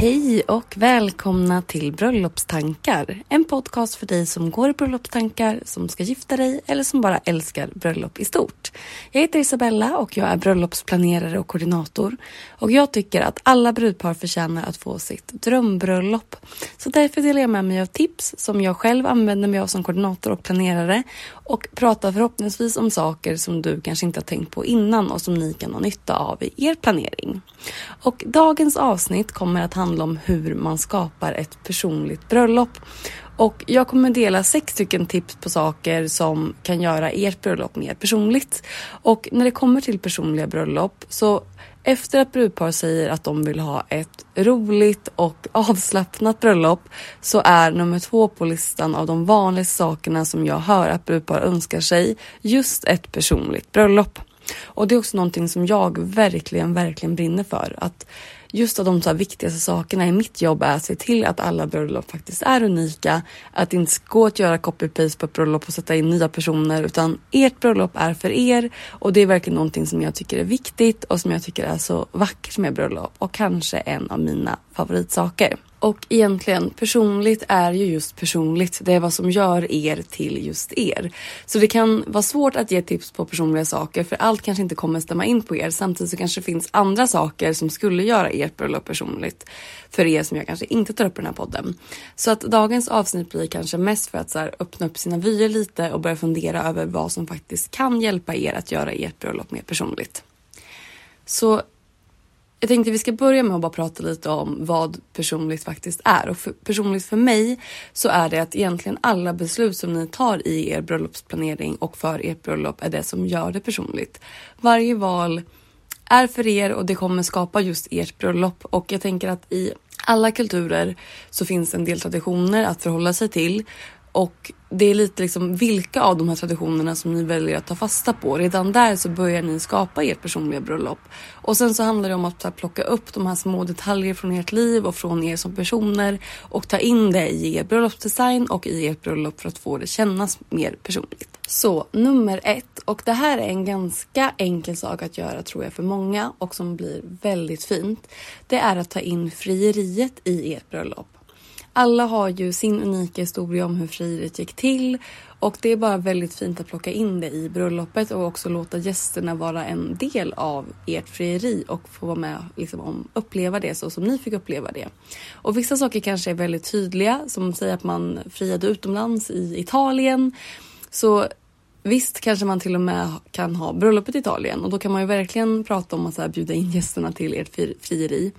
Hej och välkomna till Bröllopstankar. En podcast för dig som går i bröllopstankar, som ska gifta dig eller som bara älskar bröllop i stort. Jag heter Isabella och jag är bröllopsplanerare och koordinator. Och jag tycker att alla brudpar förtjänar att få sitt drömbröllop. Så därför delar jag med mig av tips som jag själv använder mig av som koordinator och planerare och pratar förhoppningsvis om saker som du kanske inte har tänkt på innan och som ni kan ha nytta av i er planering. Och dagens avsnitt kommer att handla om hur man skapar ett personligt bröllop. Och jag kommer dela sex stycken tips på saker som kan göra ert bröllop mer personligt. Och när det kommer till personliga bröllop så efter att brudpar säger att de vill ha ett roligt och avslappnat bröllop så är nummer två på listan av de vanligaste sakerna som jag hör att brudpar önskar sig just ett personligt bröllop. Och det är också någonting som jag verkligen, verkligen brinner för. Att just av de så viktigaste sakerna i mitt jobb är att se till att alla bröllop faktiskt är unika. Att det inte gå att göra copy-paste på ett bröllop och sätta in nya personer utan ert bröllop är för er och det är verkligen någonting som jag tycker är viktigt och som jag tycker är så vackert med bröllop och kanske en av mina favoritsaker. Och egentligen, personligt är ju just personligt. Det är vad som gör er till just er. Så det kan vara svårt att ge tips på personliga saker för allt kanske inte kommer stämma in på er. Samtidigt så kanske det finns andra saker som skulle göra ert bröllop personligt för er som jag kanske inte tar upp i den här podden. Så att dagens avsnitt blir kanske mest för att så här, öppna upp sina vyer lite och börja fundera över vad som faktiskt kan hjälpa er att göra ert bröllop mer personligt. Så jag tänkte vi ska börja med att bara prata lite om vad personligt faktiskt är. Och för, personligt för mig så är det att egentligen alla beslut som ni tar i er bröllopsplanering och för ert bröllop är det som gör det personligt. Varje val är för er och det kommer skapa just ert bröllop och jag tänker att i alla kulturer så finns en del traditioner att förhålla sig till och det är lite liksom vilka av de här traditionerna som ni väljer att ta fasta på. Redan där så börjar ni skapa ert personliga bröllop. Och sen så handlar det om att plocka upp de här små detaljer från ert liv och från er som personer och ta in det i er bröllopsdesign och i ert bröllop för att få det kännas mer personligt. Så nummer ett, och det här är en ganska enkel sak att göra tror jag för många och som blir väldigt fint. Det är att ta in frieriet i ert bröllop. Alla har ju sin unika historia om hur frieriet gick till och det är bara väldigt fint att plocka in det i bröllopet och också låta gästerna vara en del av ert frieri och få vara med liksom, om uppleva det så som ni fick uppleva det. Och vissa saker kanske är väldigt tydliga som säger att man friade utomlands i Italien. Så Visst kanske man till och med kan ha bröllopet i Italien. Och då kan man ju verkligen prata om att så bjuda in gästerna till ert frieri.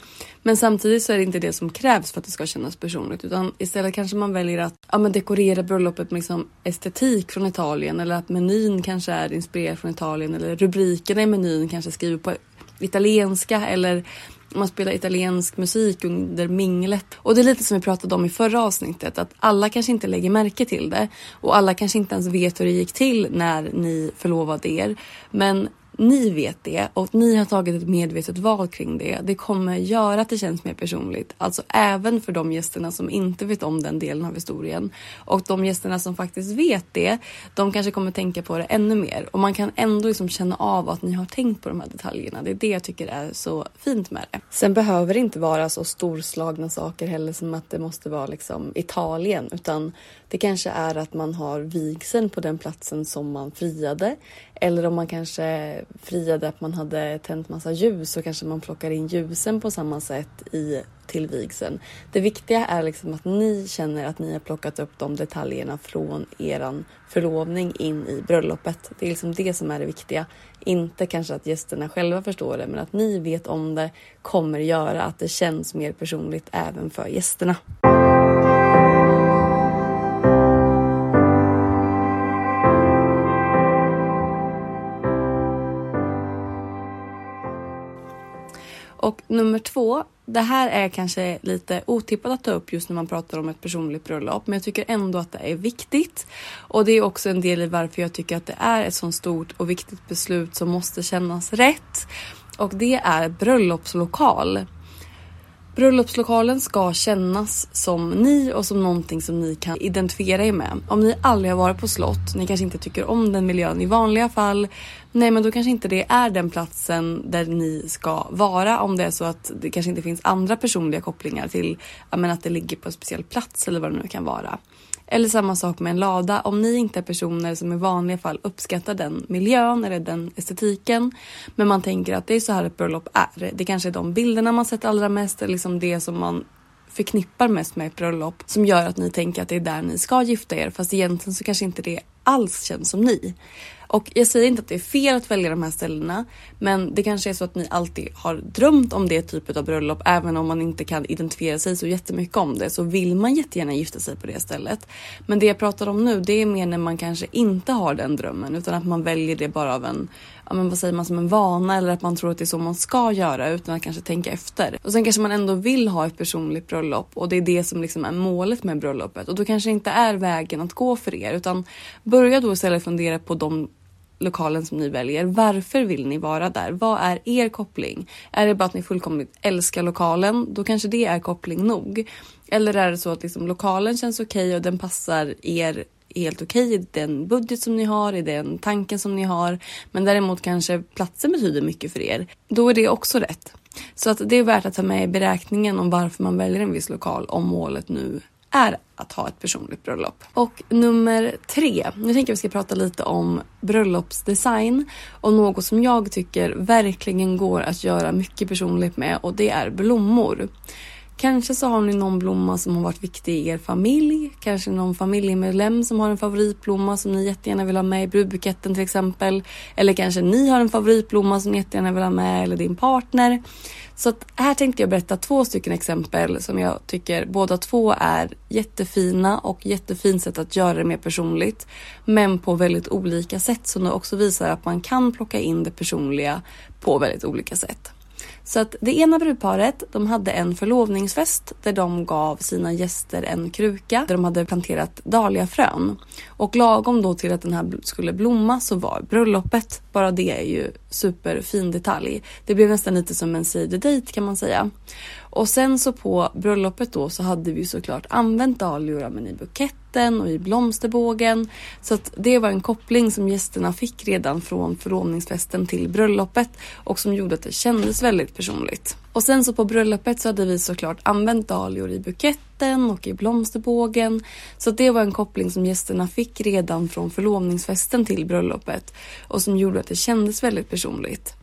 Men samtidigt så är det inte det som krävs för att det ska kännas personligt. Utan istället kanske man väljer att ja, men dekorera bröllopet med liksom estetik från Italien. Eller att menyn kanske är inspirerad från Italien. Eller rubrikerna i menyn kanske skriver på italienska eller man spelar italiensk musik under minglet. Och det är lite som vi pratade om i förra avsnittet att alla kanske inte lägger märke till det och alla kanske inte ens vet hur det gick till när ni förlovade er. Men ni vet det och ni har tagit ett medvetet val kring det. Det kommer göra att det känns mer personligt. Alltså även för de gästerna som inte vet om den delen av historien. Och de gästerna som faktiskt vet det, de kanske kommer tänka på det ännu mer. Och man kan ändå liksom känna av att ni har tänkt på de här detaljerna. Det är det jag tycker är så fint med det. Sen behöver det inte vara så storslagna saker heller som att det måste vara liksom Italien. Utan det kanske är att man har vigseln på den platsen som man friade. Eller om man kanske friade att man hade tänt massa ljus så kanske man plockar in ljusen på samma sätt i till vigseln. Det viktiga är liksom att ni känner att ni har plockat upp de detaljerna från eran förlovning in i bröllopet. Det är liksom det som är det viktiga. Inte kanske att gästerna själva förstår det, men att ni vet om det kommer göra att det känns mer personligt även för gästerna. Och nummer två, det här är kanske lite otippat att ta upp just när man pratar om ett personligt bröllop, men jag tycker ändå att det är viktigt. Och det är också en del i varför jag tycker att det är ett så stort och viktigt beslut som måste kännas rätt. Och det är bröllopslokal. Bröllopslokalen ska kännas som ni och som någonting som ni kan identifiera er med. Om ni aldrig har varit på slott, ni kanske inte tycker om den miljön i vanliga fall. Nej, men då kanske inte det är den platsen där ni ska vara. Om det är så att det kanske inte finns andra personliga kopplingar till att det ligger på en speciell plats eller vad det nu kan vara. Eller samma sak med en lada. Om ni inte är personer som i vanliga fall uppskattar den miljön eller den estetiken. Men man tänker att det är så här ett bröllop är. Det kanske är de bilderna man sett allra mest. Eller liksom det som man förknippar mest med ett bröllop. Som gör att ni tänker att det är där ni ska gifta er. Fast egentligen så kanske inte det alls känns som ni. Och jag säger inte att det är fel att välja de här ställena, men det kanske är så att ni alltid har drömt om det typet av bröllop, även om man inte kan identifiera sig så jättemycket om det, så vill man jättegärna gifta sig på det stället. Men det jag pratar om nu, det är mer när man kanske inte har den drömmen, utan att man väljer det bara av en ja, men vad säger man, som en vana eller att man tror att det är så man ska göra utan att kanske tänka efter. Och sen kanske man ändå vill ha ett personligt bröllop och det är det som liksom är målet med bröllopet och då kanske inte är vägen att gå för er utan börja då istället fundera på de lokalen som ni väljer. Varför vill ni vara där? Vad är er koppling? Är det bara att ni fullkomligt älskar lokalen? Då kanske det är koppling nog. Eller är det så att liksom lokalen känns okej okay och den passar er helt okej okay i den budget som ni har, i den tanken som ni har. Men däremot kanske platsen betyder mycket för er. Då är det också rätt. Så att det är värt att ta med i beräkningen om varför man väljer en viss lokal om målet nu är att ha ett personligt bröllop. Och nummer tre, nu tänker jag att vi ska prata lite om bröllopsdesign och något som jag tycker verkligen går att göra mycket personligt med och det är blommor. Kanske så har ni någon blomma som har varit viktig i er familj. Kanske någon familjemedlem som har en favoritblomma som ni jättegärna vill ha med i brudbuketten till exempel. Eller kanske ni har en favoritblomma som ni jättegärna vill ha med eller din partner. Så att här tänkte jag berätta två stycken exempel som jag tycker båda två är jättefina och jättefint sätt att göra det mer personligt. Men på väldigt olika sätt som också visar att man kan plocka in det personliga på väldigt olika sätt. Så att det ena brudparet, de hade en förlovningsfest där de gav sina gäster en kruka där de hade planterat dahliafrön. Och lagom då till att den här skulle blomma så var bröllopet. Bara det är ju superfin detalj. Det blev nästan lite som en say date kan man säga. Och sen så på bröllopet då så hade vi såklart använt dahlior i buketten och i blomsterbågen. Så att det var en koppling som gästerna fick redan från förlovningsfesten till bröllopet och som gjorde att det kändes väldigt personligt. Och sen så på bröllopet så hade vi såklart använt dahlior i buketten och i blomsterbågen. Så det var en koppling som gästerna fick redan från förlovningsfesten till bröllopet och som gjorde att det kändes väldigt personligt.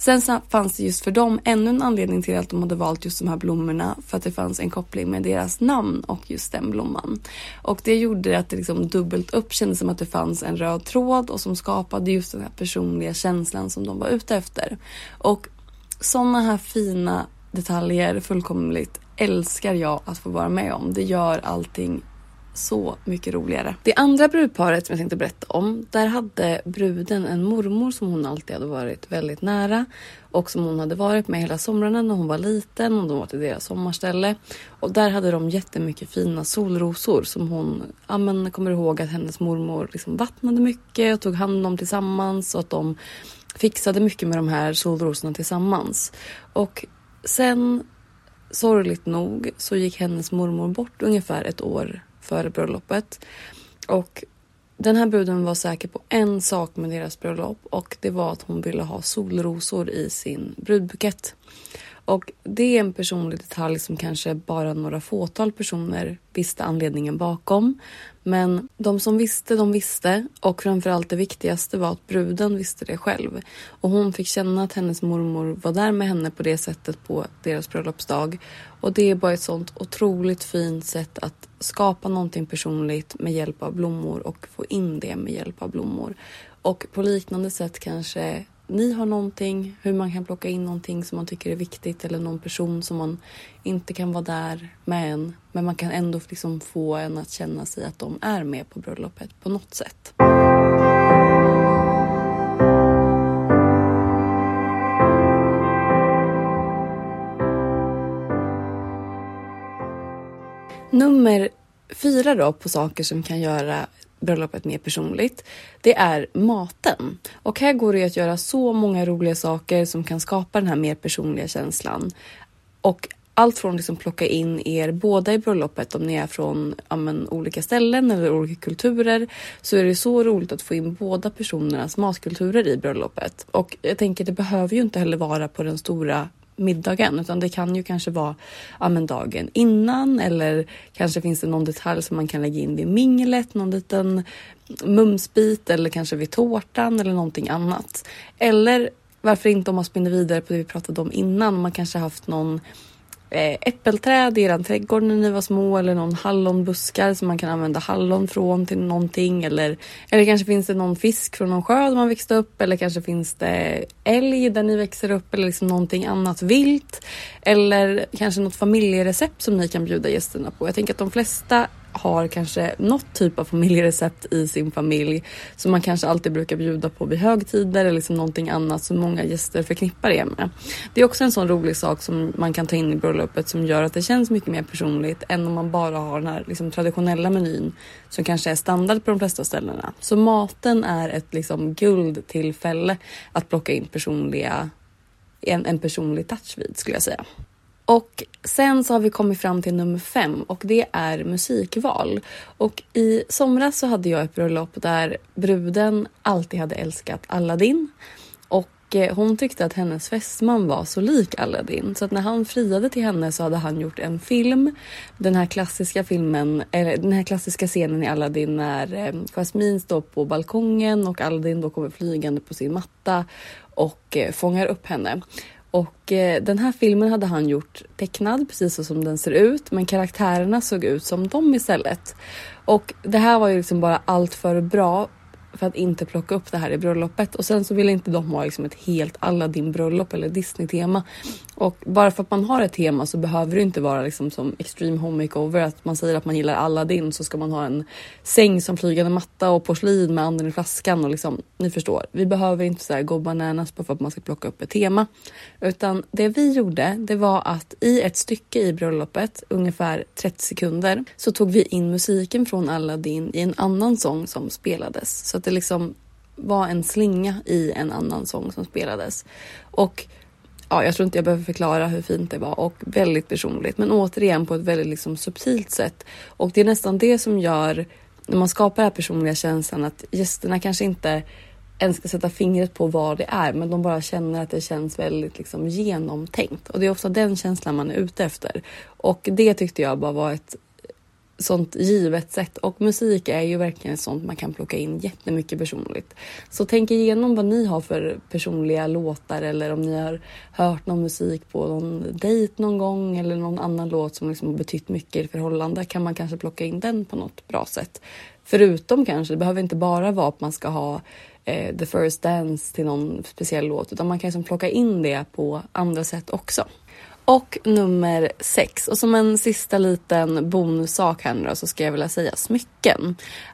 Sen fanns det just för dem ännu en anledning till att de hade valt just de här blommorna för att det fanns en koppling med deras namn och just den blomman. Och det gjorde att det liksom dubbelt upp kändes som att det fanns en röd tråd och som skapade just den här personliga känslan som de var ute efter. Och sådana här fina detaljer fullkomligt älskar jag att få vara med om. Det gör allting så mycket roligare. Det andra brudparet som jag tänkte berätta om, där hade bruden en mormor som hon alltid hade varit väldigt nära och som hon hade varit med hela somrarna när hon var liten och de var till deras sommarställe. Och där hade de jättemycket fina solrosor som hon ja, men, kommer ihåg att hennes mormor liksom vattnade mycket och tog hand om tillsammans och att de fixade mycket med de här solrosorna tillsammans. Och sen sorgligt nog så gick hennes mormor bort ungefär ett år före bröllopet. Och den här bruden var säker på en sak med deras bröllop och det var att hon ville ha solrosor i sin brudbukett. Och det är en personlig detalj som kanske bara några fåtal personer visste anledningen bakom. Men de som visste, de visste och framförallt det viktigaste var att bruden visste det själv. Och hon fick känna att hennes mormor var där med henne på det sättet på deras bröllopsdag. Och det är bara ett sånt otroligt fint sätt att skapa någonting personligt med hjälp av blommor och få in det med hjälp av blommor. Och på liknande sätt kanske ni har någonting, hur man kan plocka in någonting som man tycker är viktigt eller någon person som man inte kan vara där med en. Men man kan ändå liksom få en att känna sig att de är med på bröllopet på något sätt. Nummer fyra då på saker som kan göra bröllopet mer personligt, det är maten. Och här går det att göra så många roliga saker som kan skapa den här mer personliga känslan. Och allt från liksom plocka in er båda i bröllopet om ni är från ja, men, olika ställen eller olika kulturer så är det så roligt att få in båda personernas matkulturer i bröllopet. Och jag tänker det behöver ju inte heller vara på den stora middagen utan det kan ju kanske vara ja, men dagen innan eller kanske finns det någon detalj som man kan lägga in vid minglet, någon liten mumsbit eller kanske vid tårtan eller någonting annat. Eller varför inte om man spinner vidare på det vi pratade om innan, man kanske haft någon Eh, äppelträd i er trädgård när ni var små eller någon hallonbuskar som man kan använda hallon från till någonting eller, eller kanske finns det någon fisk från någon sjö där man växte upp eller kanske finns det älg där ni växer upp eller liksom någonting annat vilt eller kanske något familjerecept som ni kan bjuda gästerna på. Jag tänker att de flesta har kanske något typ av familjerecept i sin familj som man kanske alltid brukar bjuda på vid högtider eller liksom någonting annat som många gäster förknippar det med. Det är också en sån rolig sak som man kan ta in i bröllopet som gör att det känns mycket mer personligt än om man bara har den här liksom traditionella menyn som kanske är standard på de flesta ställena. Så maten är ett liksom guldtillfälle att plocka in personliga en, en personlig touch vid skulle jag säga. Och sen så har vi kommit fram till nummer fem och det är musikval. Och i somras så hade jag ett bröllop där bruden alltid hade älskat Aladdin. Och eh, hon tyckte att hennes fästman var så lik Aladdin så att när han friade till henne så hade han gjort en film. Den här klassiska filmen, eller den här klassiska scenen i Aladdin när eh, Jasmine står på balkongen och Aladdin då kommer flygande på sin matta och eh, fångar upp henne. Och eh, den här filmen hade han gjort tecknad precis så som den ser ut men karaktärerna såg ut som dem istället. Och det här var ju liksom bara allt för bra för att inte plocka upp det här i bröllopet och sen så ville inte de ha liksom ett helt Aladdin bröllop eller Disney tema. Och bara för att man har ett tema så behöver det inte vara liksom som Extreme Home Makeover att man säger att man gillar Aladdin så ska man ha en säng som flygande matta och porslin med anden i flaskan och liksom ni förstår. Vi behöver inte så här gå bananas bara för att man ska plocka upp ett tema utan det vi gjorde det var att i ett stycke i bröllopet ungefär 30 sekunder så tog vi in musiken från Aladdin i en annan sång som spelades så att det liksom var en slinga i en annan sång som spelades. Och ja, jag tror inte jag behöver förklara hur fint det var och väldigt personligt, men återigen på ett väldigt liksom subtilt sätt. Och det är nästan det som gör när man skapar den här personliga känslan att gästerna kanske inte ens ska sätta fingret på vad det är, men de bara känner att det känns väldigt liksom genomtänkt och det är ofta den känslan man är ute efter. Och det tyckte jag bara var ett sånt givet sätt och musik är ju verkligen sånt man kan plocka in jättemycket personligt. Så tänk igenom vad ni har för personliga låtar eller om ni har hört någon musik på någon dejt någon gång eller någon annan låt som liksom har betytt mycket i förhållande kan man kanske plocka in den på något bra sätt. Förutom kanske, det behöver inte bara vara att man ska ha eh, the first dance till någon speciell låt utan man kan liksom plocka in det på andra sätt också. Och nummer sex. Och som en sista liten bonussak här nu då, så ska jag vilja säga smycken.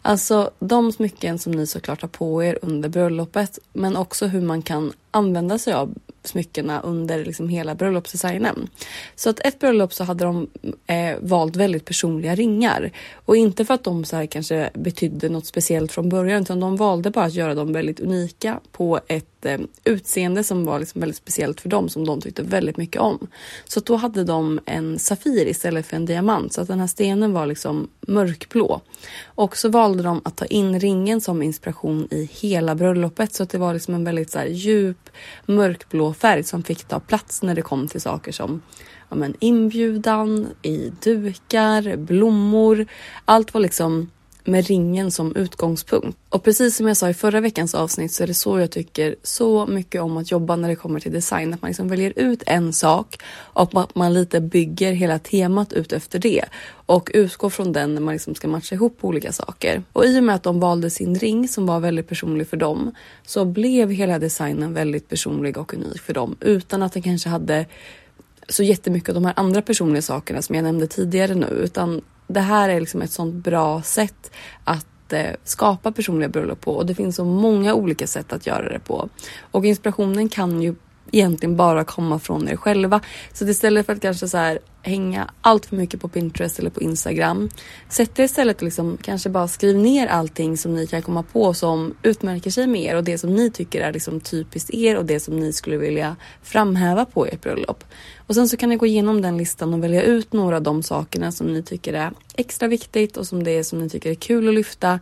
Alltså de smycken som ni såklart har på er under bröllopet men också hur man kan använda sig av smyckena under liksom hela bröllopsdesignen. Så att ett bröllop så hade de eh, valt väldigt personliga ringar och inte för att de så här kanske betydde något speciellt från början utan de valde bara att göra dem väldigt unika på ett eh, utseende som var liksom väldigt speciellt för dem som de tyckte väldigt mycket om. Så då hade de en Safir istället för en diamant så att den här stenen var liksom mörkblå. Och så valde de att ta in ringen som inspiration i hela bröllopet så att det var liksom en väldigt så djup mörkblå färg som fick ta plats när det kom till saker som ja, men inbjudan, i dukar, blommor. Allt var liksom med ringen som utgångspunkt. Och precis som jag sa i förra veckans avsnitt så är det så jag tycker så mycket om att jobba när det kommer till design. Att man liksom väljer ut en sak och att man lite bygger hela temat ut efter det och utgår från den när man liksom ska matcha ihop olika saker. Och i och med att de valde sin ring som var väldigt personlig för dem så blev hela designen väldigt personlig och unik för dem utan att den kanske hade så jättemycket av de här andra personliga sakerna som jag nämnde tidigare nu utan det här är liksom ett sånt bra sätt att eh, skapa personliga bröllop på och det finns så många olika sätt att göra det på. Och inspirationen kan ju egentligen bara komma från er själva. Så istället för att kanske så här hänga allt för mycket på Pinterest eller på Instagram. Sätt er istället liksom kanske bara skriv ner allting som ni kan komma på som utmärker sig med er och det som ni tycker är liksom typiskt er och det som ni skulle vilja framhäva på ert bröllop. Och sen så kan ni gå igenom den listan och välja ut några av de sakerna som ni tycker är extra viktigt och som det är som ni tycker är kul att lyfta.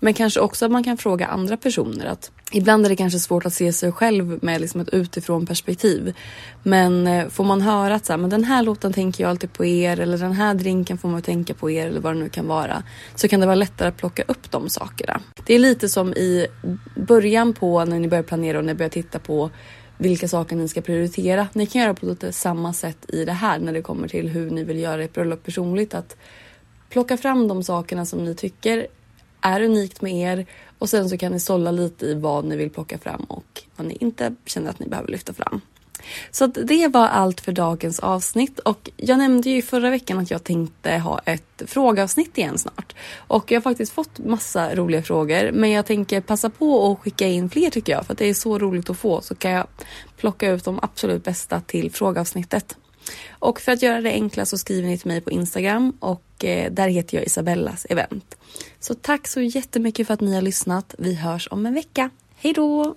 Men kanske också att man kan fråga andra personer att Ibland är det kanske svårt att se sig själv med liksom ett utifrån perspektiv. Men eh, får man höra att så här, men den här låten tänker jag alltid på er eller den här drinken får man tänka på er eller vad det nu kan vara. Så kan det vara lättare att plocka upp de sakerna. Det är lite som i början på när ni börjar planera och när ni börjar titta på vilka saker ni ska prioritera. Ni kan göra på lite samma sätt i det här när det kommer till hur ni vill göra ert bröllop personligt. Att plocka fram de sakerna som ni tycker är unikt med er och sen så kan ni sålla lite i vad ni vill plocka fram och vad ni inte känner att ni behöver lyfta fram. Så det var allt för dagens avsnitt och jag nämnde ju i förra veckan att jag tänkte ha ett frågeavsnitt igen snart. Och jag har faktiskt fått massa roliga frågor men jag tänker passa på att skicka in fler tycker jag för att det är så roligt att få så kan jag plocka ut de absolut bästa till frågeavsnittet. Och för att göra det enkla så skriver ni till mig på Instagram och eh, där heter jag Isabellas event. Så tack så jättemycket för att ni har lyssnat. Vi hörs om en vecka. Hej då!